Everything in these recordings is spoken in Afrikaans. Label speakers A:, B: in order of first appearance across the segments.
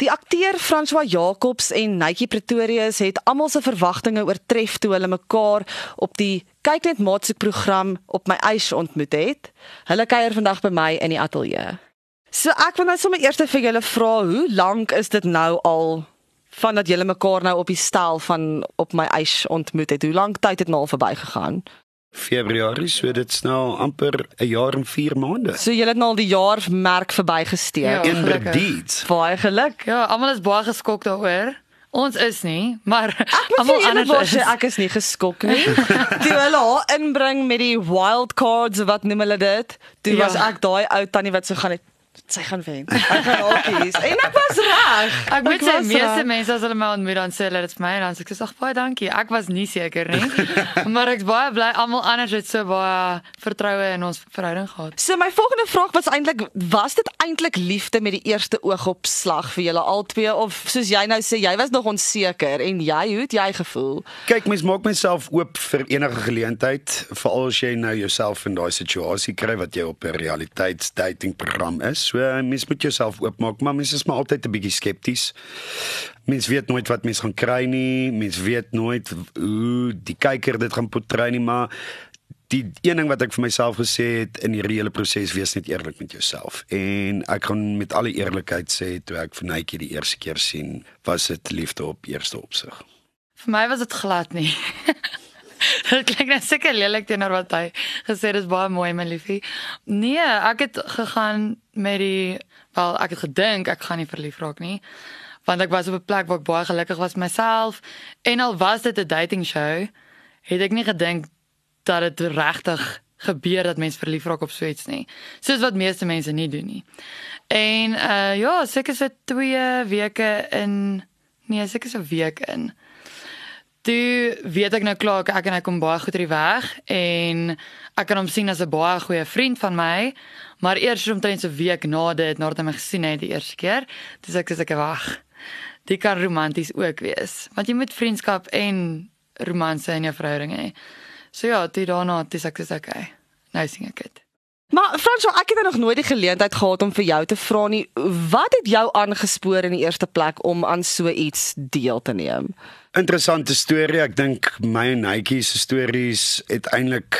A: Die akteur François Jacobs en Netjie Pretorius het almal se verwagtinge oortref toe hulle mekaar op die kyk net maatsoek program op my eis ontmoet het. Hulle kuier vandag by my in die ateljee. So ek wil nou sommer eers vir julle vra, hoe lank is dit nou al vandat julle mekaar nou op die stel van op my eis ontmoet het? Hoe lank tyd het nou al verbygegaan?
B: Februarie, so dit's nou amper 'n jaar en 4 maande.
A: So julle het nou al die jaar merk verbygesteek.
C: Ja.
B: Indeed.
A: Baie geluk.
C: Ja, almal is baie geskok daaroor. Ons is nie, maar
A: Almal anders
C: anders is.
A: ek is nie geskok nie. Toe hulle haar inbring met die wild cards wat noem hulle dit? Toe
C: Ja.
A: was ek daai ou tannie wat so gaan het sy gaan wen. Ek gaan hokies. En ek was reg.
C: Ek moet sê meeste mense as hulle my ontmoet dan sê hulle dit vir my en dan sê ek sê ag baie dankie. Ek was nie seker nie. maar ek's baie bly almal anders het so baie vertroue in ons verhouding gehad.
A: So my volgende vraag was eintlik was dit eintlik liefde met die eerste oogopslag vir julle albei of soos jy nou sê jy was nog onseker en jy hoe het jy gevoel?
B: Kyk, mens maak myself oop vir enige geleentheid, veral as jy nou jouself in daai situasie kry wat jy op 'n realiteits dating program is. So mens moet jouself oopmaak, maar mens is maar altyd 'n bietjie skepties. Mens weet nooit wat mens gaan kry nie. Mens weet nooit hoe die kyker dit gaan portrei nie, maar die een ding wat ek vir myself gesê het in hierdie hele proses wees net eerlik met jouself. En ek gaan met alle eerlikheid sê toe ek vir Netjie die eerste keer sien, was dit liefde op eerste opsig.
C: Vir my was dit glad nie. Dit klink net seker lelik teenoor wat hy gesê dis baie mooi my liefie. Nee, ek het gegaan met die wel ek het gedink ek gaan nie verlief raak nie. Want ek was op 'n plek waar ek baie gelukkig was met myself en al was dit 'n dating show, het ek nie gedink dat dit regtig gebeur dat mense verlief raak op so iets nie. Soos wat meeste mense nie doen nie. En uh ja, seker so 2 weke in nee, seker so 'n week in. Toe weet ek nou klaar ek en hy kom baie goed uit die weg en ek kan hom sien as 'n baie goeie vriend van my, maar eers omtrent so 'n week na dit, nadat hy my gesien het die eerste keer, dis ek sê ek wag. Dit kan romanties ook wees, want jy moet vriendskap en romanse in jou verhouding hê. So ja, toe daarna, dis ek sê okay. Nou sien ek dit.
A: Maar Fransjo, ek het nog nooit die geleentheid gehad om vir jou te vra nie, wat het jou aangespoor in die eerste plek om aan so iets deel te neem?
B: Interessante storie. Ek dink my en Netjie se stories het eintlik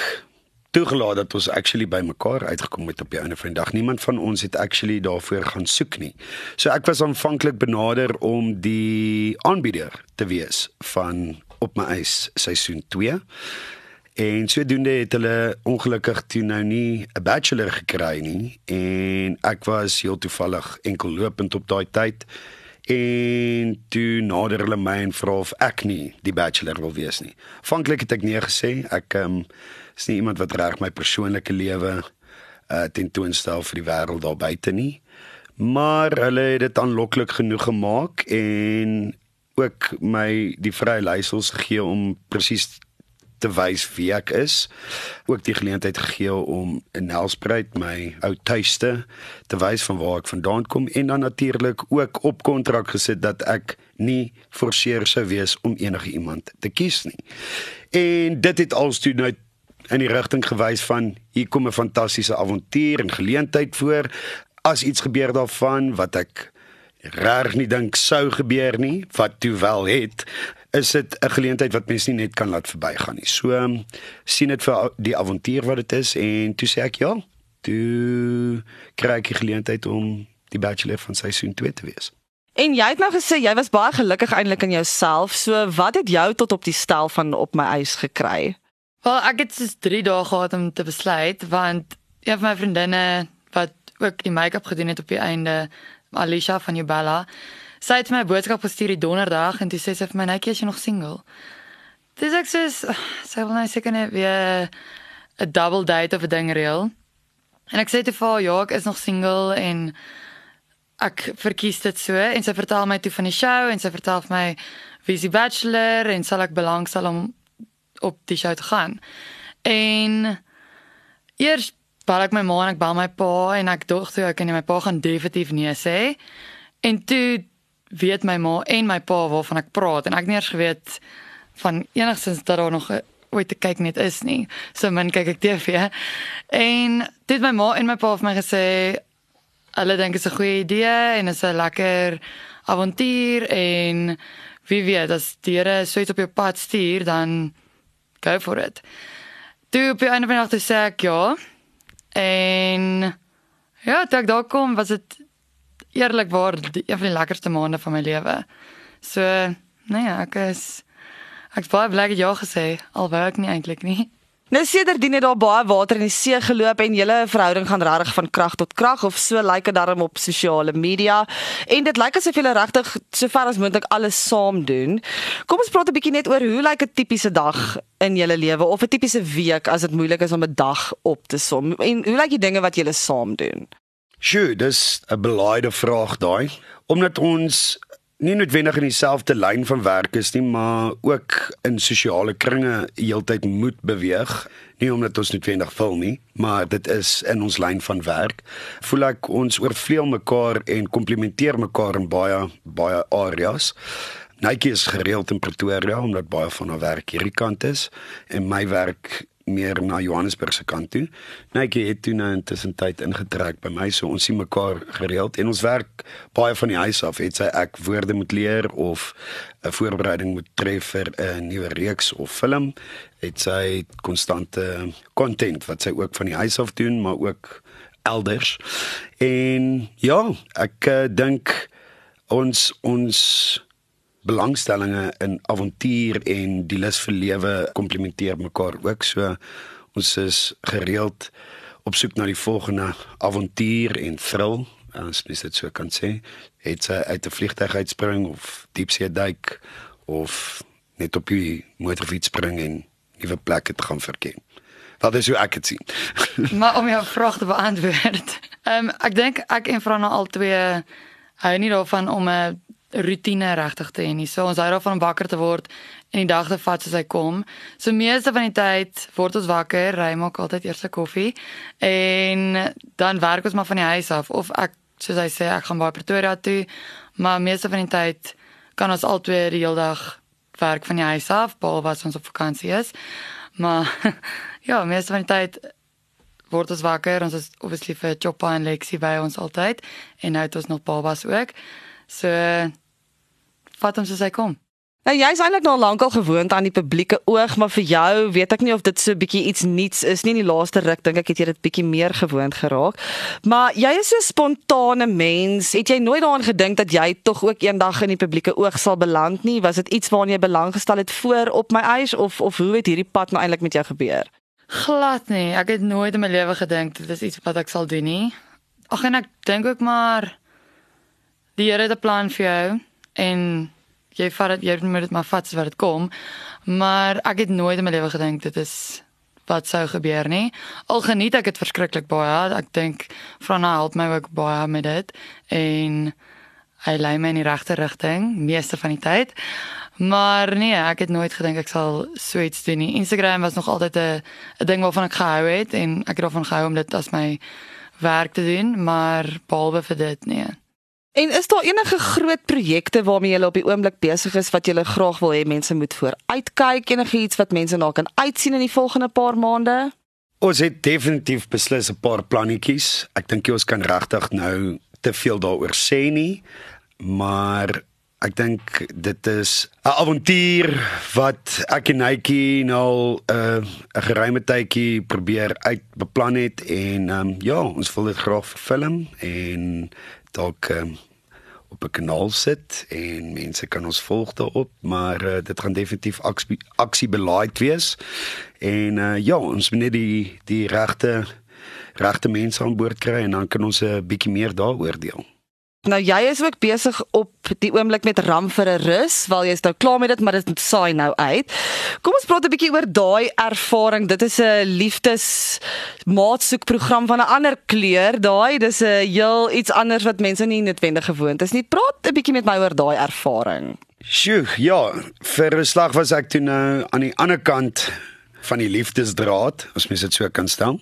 B: toegelaat dat ons actually by mekaar uitgekom het op die einde van die dag. Niemand van ons het actually daarvoor gaan soek nie. So ek was aanvanklik benader om die aanbieder te wees van op my eis seisoen 2. En sodoende het hulle ongelukkig toe nou nie 'n bachelor gekry nie en ek was heel toevallig enkel lopend op daai tyd en toe nader hulle my en vra of ek nie die bachelor wil wees nie. Aanvanklik het ek nee gesê. Ek um, is nie iemand wat reg my persoonlike lewe uh tentoonstel vir die wêreld daar buite nie. Maar hulle het dit aanloklik genoeg gemaak en ook my die vrye leiersels gegee om presies te wys wie ek is. Ook die geleentheid gegee om in Nelspruit my ou tuiste te wys van waar ek vandaan kom en dan natuurlik ook op kontrak gesit dat ek nie forceer sou wees om enige iemand te kies nie. En dit het alstoe nou in die rigting gewys van hier kom 'n fantastiese avontuur en geleentheid voor as iets gebeur daarvan wat ek reg nie dink sou gebeur nie wat toe wel het is dit 'n geleentheid wat mens nie net kan laat verbygaan nie. So um, sien dit vir die avontuur wat dit is en toe sê ek ja, toe kry ek die geleentheid om die bachelor van seisoen 2 te wees.
A: En jy het nou gesê jy was baie gelukkig eintlik in jouself. So wat het jou tot op die stel van op my eis gekry?
C: Wel, ek het soos 3 dae gehad om te besluit want een van my vriendinne wat ook die make-up gedoen het op die einde, Alicia van Jubella, sy het my boodskap gestuur die donderdag en toe sê sy vir my, "Netjie, is jy nog single?" Dis ek sê sy wil nou seker net weer 'n double date of 'n ding reël. En ek sê te vir "Ja, ek is nog single en ek verkies dit so." En sy vertel my toe van die show en sy vertel vir my wie is die bachelor en sal ek belangstel om op die show te gaan. En eers bel ek my ma en ek bel my pa en ek dink toe ek en my pa gaan definitief nee sê. En toe weet my ma en my pa waarvan ek praat en ek het nie eers geweet van enigstens dat daar nog 'n ooit te kyk net is nie. So min kyk ek TV. En dit my ma en my pa het my gesê hulle dink dit is 'n goeie idee en is 'n lekker avontuur en wie weet as die Here so iets op jou pad stuur dan go for it. Toe op die einde van die dag toe sê ek ja. En ja, toe ek daar kom was dit eerlikwaar een van die lekkerste maande van my lewe. So, nee, ek is baie ek het ja gesê al ek nie eintlik nie.
A: Nou sedertdien het daar baie water in die see geloop en julle verhouding gaan regtig van krag tot krag of so lyk dit darm op sosiale media. En dit lyk asof julle regtig sover as moontlik alles saam doen. Kom ons praat 'n bietjie net oor hoe lyk 'n tipiese dag in julle lewe of 'n tipiese week as dit moeilik is om 'n dag op te som. En hoe lyk die dinge wat julle saam doen?
B: Sjoe, dis 'n belaaide vraag daai. Omdat ons nie noodwendig in dieselfde lyn van werk is nie, maar ook in sosiale kringe heeltyd moet beweeg. Nie omdat ons noodwendig wil nie, maar dit is in ons lyn van werk. Voel ek ons oorvleuel mekaar en komplementeer mekaar in baie baie areas. Nike is gereeld in Pretoria omdat baie van haar werk hierdie kant is en my werk meer na Johannesburg se kant toe. Nike het toe nou intussen tyd ingetrek by my, so ons sien mekaar gereeld en ons werk baie van die huis af. Het sy ek woorde moet leer of 'n voorbereiding moet tref vir 'n nuwe reeks of film, het sy konstante content wat sy ook van die huis af doen, maar ook elders. En ja, ek uh, dink ons ons belangstellings in avontuur en die lus vir lewe komplementeer mekaar ook. So ons is gereeld op soek na die volgende avontuur en thrill as mens dit so kan sê. Het sy uit 'n vliegtuig uitspring of diepsee duik of net op die motorfiets spring en nuwe plekke te gaan verken. Wat is hoe ek dit sien.
C: Maar om jou vraag te beantwoord. Ehm um, ek dink ek en Franna al twee hou nie daarvan om 'n rutine regtig te hê nie. So ons hou daarvan om wakker te word en die dag te vat soos hy kom. So meeste van die tyd word ons wakker, ry maak altyd eers 'n koffie en dan werk ons maar van die huis af of ek soos hy sê ek gaan by Pretoria toe, maar meeste van die tyd kan ons albei die hele dag werk van die huis af, behalwe as ons op vakansie is. Maar ja, meeste van die tyd word ons wakker. Ons is obviously vir Choppa en Lexie by ons altyd en nou het ons nog babas ook. So vat hom soos hy kom.
A: Nou jy's eintlik nou al lankal gewoond aan die publieke oog, maar vir jou weet ek nie of dit so 'n bietjie iets nuuts is nie. In die laaste ruk dink ek het jy dit bietjie meer gewoond geraak. Maar jy is so 'n spontane mens. Het jy nooit daaraan gedink dat jy tog ook eendag in die publieke oog sal beland nie? Was dit iets waarna jy belang gestel het voor op my eis of of hoe het hierdie pad nou eintlik met jou gebeur?
C: Glad nie. Ek het nooit in my lewe gedink dit is iets wat ek sal doen nie. Ag en ek dink ook maar die Here het 'n plan vir jou en jy vat dit jy moet dit maar vat as wat dit kom. Maar ek het nooit in my lewe gedink dit is wat sou gebeur nie. Al geniet ek dit verskriklik baie. Ek dink Franna help my ook baie met dit en hy lei my in die regte rigting meeste van die tyd. Maar nee, ek het nooit gedink ek sal so iets doen nie. Instagram was nog altyd 'n 'n ding waarvan ek gehou het en ek het daarvan gehou om dit as my werk te doen, maar behalwe vir dit nee.
A: En is daar enige groot projekte waarmee jy op die oomblik besig is wat jy graag wil hê mense moet vooruitkyk enige iets wat mense na kan uitsien in die volgende paar maande?
B: Ons het definitief beslis 'n paar plannetjies. Ek dink jy ons kan regtig nou te veel daaroor sê nie, maar ek dink dit is 'n avontuur wat ek en Netjie nou 'n uh, geruime tydjie probeer uitbeplan het en um, ja, ons wil dit graag vervilm en dalk um, op 'n kanaal sit en mense kan ons volg daarop, maar uh, dit gaan definitief aksie aksiebelaaid wees. En uh, ja, ons moet net die die regte regte mense aan boord kry en dan kan ons 'n bietjie meer daaroor deel.
A: Nou jy is ook besig op die oomblik met Ram vir 'n rus, wel jy's nou klaar met dit, maar dit saai nou uit. Kom ons praat 'n bietjie oor daai ervaring. Dit is 'n liefdes maatsoekprogram van 'n ander kleur. Daai dis 'n heel iets anders wat mense nie noodwendig gewoond is nie. Praat 'n bietjie met my oor daai ervaring.
B: Sjoe, ja, vir 'n slag was ek toe nou aan die ander kant van die liefdesdraad, as mens dit so kan stel.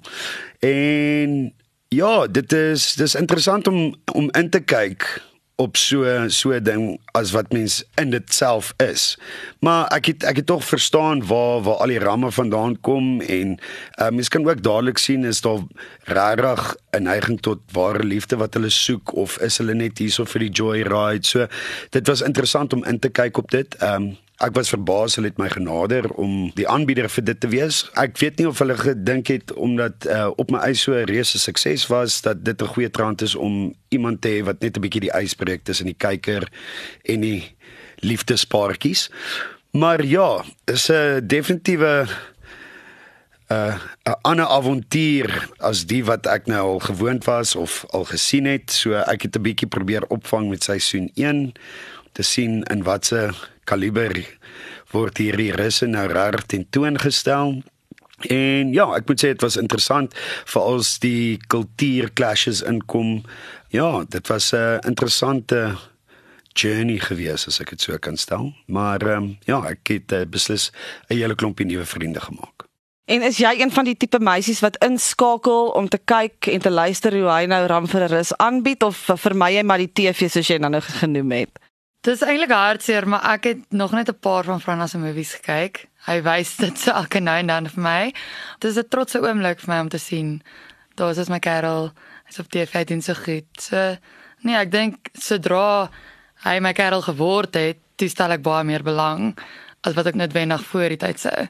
B: En ja, dit is dis interessant om om in te kyk op so so 'n ding as wat mens in dit self is. Maar ek het ek het tog verstaan waar waar al die ramme vandaan kom en uh, mens kan ook dadelik sien is daar regtig 'n neiging tot ware liefde wat hulle soek of is hulle net hierso vir die joy ride. So dit was interessant om in te kyk op dit. Ehm um, Ek was verbaas hulle het my genader om die aanbieder vir dit te wees. Ek weet nie of hulle gedink het omdat uh, op my eis so 'n reuse sukses was dat dit 'n goeie trant is om iemand te hê wat net 'n bietjie die ys breek tussen die kyker en die liefdespaartjies. Maar ja, dis 'n definitiewe 'n uh, 'n ander avontuur as die wat ek nou al gewoond was of al gesien het. So ek het 'n bietjie probeer opvang met seisoen 1 te sien in watse kaliber word hierdie russe nou reg tentoongestel. En ja, ek moet sê dit was interessant vir als die kultuur clashes inkom. Ja, dit was 'n interessante journey gewees as ek dit so kan stel. Maar ehm um, ja, ek het uh, beslis 'n hele klompie nuwe vriende gemaak.
A: En is jy een van die tipe meisies wat inskakel om te kyk en te luister hoe hy nou ram vir 'n rus aanbied of vir my jy maar die TV soos jy nou genoem het?
C: Dis eintlik hartseer, maar ek het nog net 'n paar van Frans se movies gekyk. Hy wys dit so elke nou en dan vir my. Dit is 'n trotse oomblik vir my om te sien. Daar is my Karel. Hy's op TV doen so goed. So nee, ek dink sodra hy my Karel geword het, dis stel ek baie meer belang as wat ek noodwendig voor die tyd sou.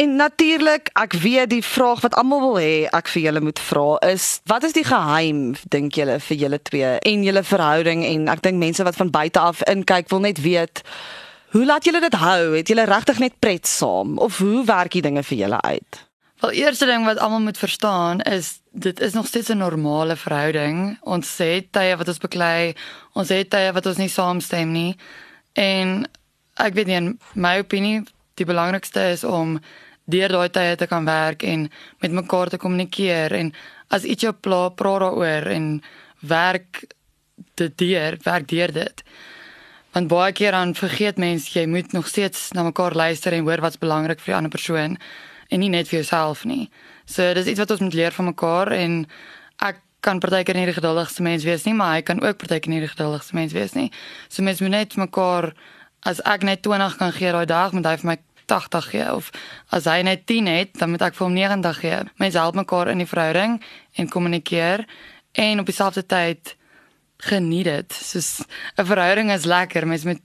A: En natuurlik, ek weet die vraag wat almal wil hê ek vir julle moet vra is wat is die geheim dink julle vir julle twee en julle verhouding en ek dink mense wat van buite af inkyk wil net weet hoe laat julle dit hou? Het julle regtig net pret saam of hoe werk die dinge vir julle uit?
C: Wel eerste ding wat almal moet verstaan is dit is nog steeds 'n normale verhouding. Ons sê tye wat ons beklei, ons sê tye wat ons nie saamstem nie. En ek weet nie in my opinie die belangrikste is om deur daai tye te kan werk en met mekaar te kommunikeer en as iets jou pla, praat daaroor en werk dit deur, werk deur dit. Want baie keer dan vergeet mense jy moet nog steeds na mekaar luister en hoor wat's belangrik vir die ander persoon en nie net vir jouself nie. So dis iets wat ons moet leer van mekaar en ek kan partykeer nie die geduldigste mens wees nie, maar hy kan ook partykeer nie die geduldigste mens wees nie. So mense moet net mekaar as ek net 20 kan gee daai dag, moet hy vir my 80 gee of as hy net 10 het, dan moet ek vir hom 90 gee. Mense help mekaar in die verhouding en kommunikeer en op dieselfde tyd geniet dit. Soos 'n verhouding is lekker, mens moet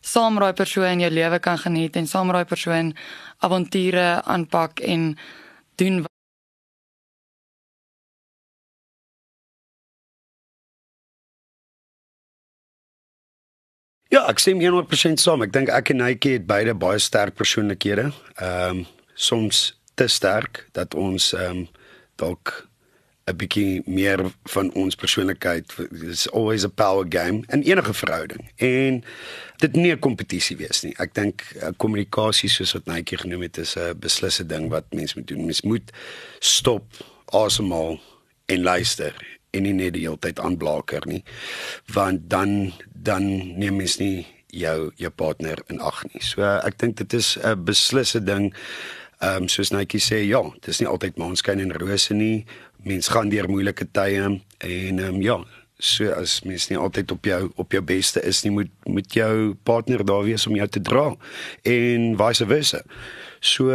C: saam raai persoon in jou lewe kan geniet en saam raai persoon avonture aanpak en doen
B: Ja, ek sê 100% saam. Ek dink ek en Netjie het beide baie sterk persoonlikhede. Ehm um, soms te sterk dat ons ehm um, dalk 'n bietjie meer van ons persoonlikheid is always a power game in enige verhouding. En dit nie 'n kompetisie wees nie. Ek dink uh, kommunikasie soos wat Netjie genoem het is 'n beslisse ding wat mens moet doen. Mens moet stop, asemhaal en luister en nie net die hele tyd aanblaker nie want dan dan neem mens nie jou jou partner in ag nie. So ek dink dit is 'n beslisse ding. Ehm um, soos Netjie sê, ja, dit is nie altyd maanskyn en rose nie. Mens gaan deur moeilike tye en ehm um, ja, so as mens nie altyd op jou op jou beste is nie, moet moet jou partner daar wees om jou te dra en vice versa. So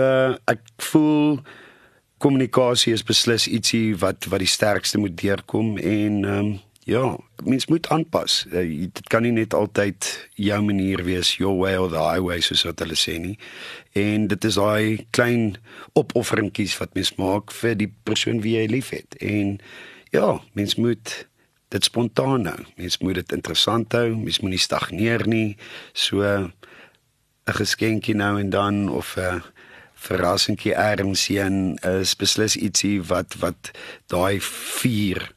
B: ek voel kommunikasie is beslis ietsie wat wat die sterkste moet deurkom en ehm um, ja, mens moet aanpas. Uh, dit kan nie net altyd jou manier wees, your way or the highway soos wat hulle sê nie. En dit is daai klein opofferingkies wat mens maak vir die persoon wie jy liefhet. En ja, mens moet dit spontaan hou. Mens moet dit interessant hou. Mens moet nie stagneer nie. So 'n geskenkie nou en dan of 'n verrassingkie erns heen is beslis ietsie wat wat daai vuur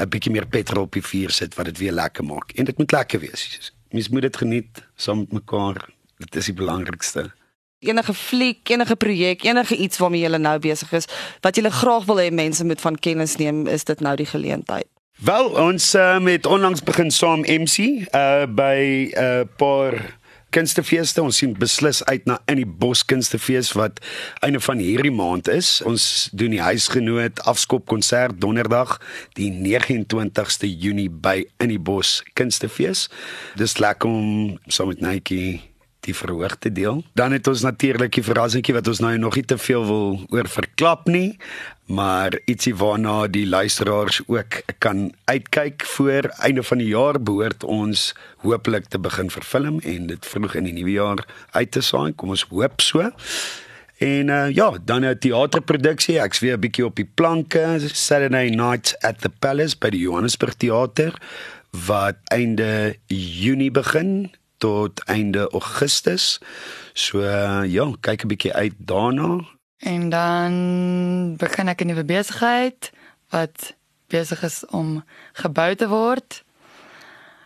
B: 'n bietjie meer petrol op die vuur sit wat dit weer lekker maak. En dit moet lekker wees. Mens moet dit geniet saam met mekaar. Dit is die belangrikste.
A: Enige fliek, enige projek, enige iets waarmee jy nou besig is wat jy graag wil hê mense moet van kennis neem, is dit nou die geleentheid.
B: Wel, ons uh, het onlangs begin saam MC uh by 'n uh, paar kunstefeeste. Ons sien beslis uit na in die bos kunstefees wat einde van hierdie maand is. Ons doen die huisgenoot afskop konsert donderdag die 29ste Junie by in die bos kunstefees. Dis lekker om saam met Nike die verhoog te deel. Dan het ons natuurlik die verrassingkie wat ons nou nog nie te veel wil oor verklap nie, maar ietsie waarna die luisteraars ook kan uitkyk voor einde van die jaar behoort ons hopelik te begin vervilm en dit vroeg in die nuwe jaar uit te saai. Kom ons hoop so. En uh, ja, dan 'n teaterproduksie. Ek's weer 'n bietjie op die planke. Saturday Night at the Palace by die Johannesburg Theater wat einde Junie begin tot einde Augustus. So ja, kyk 'n bietjie uit daarna.
C: En dan begin ek 'n nuwe besigheid wat besig is om gebou te word.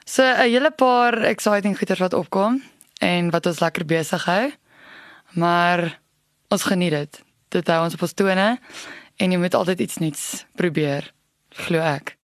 C: So 'n hele paar exciting goeders wat opkom en wat ons lekker besig hou. Maar ons geniet dit. Dit hou ons op ons tone en jy moet altyd iets nuuts probeer, glo ek.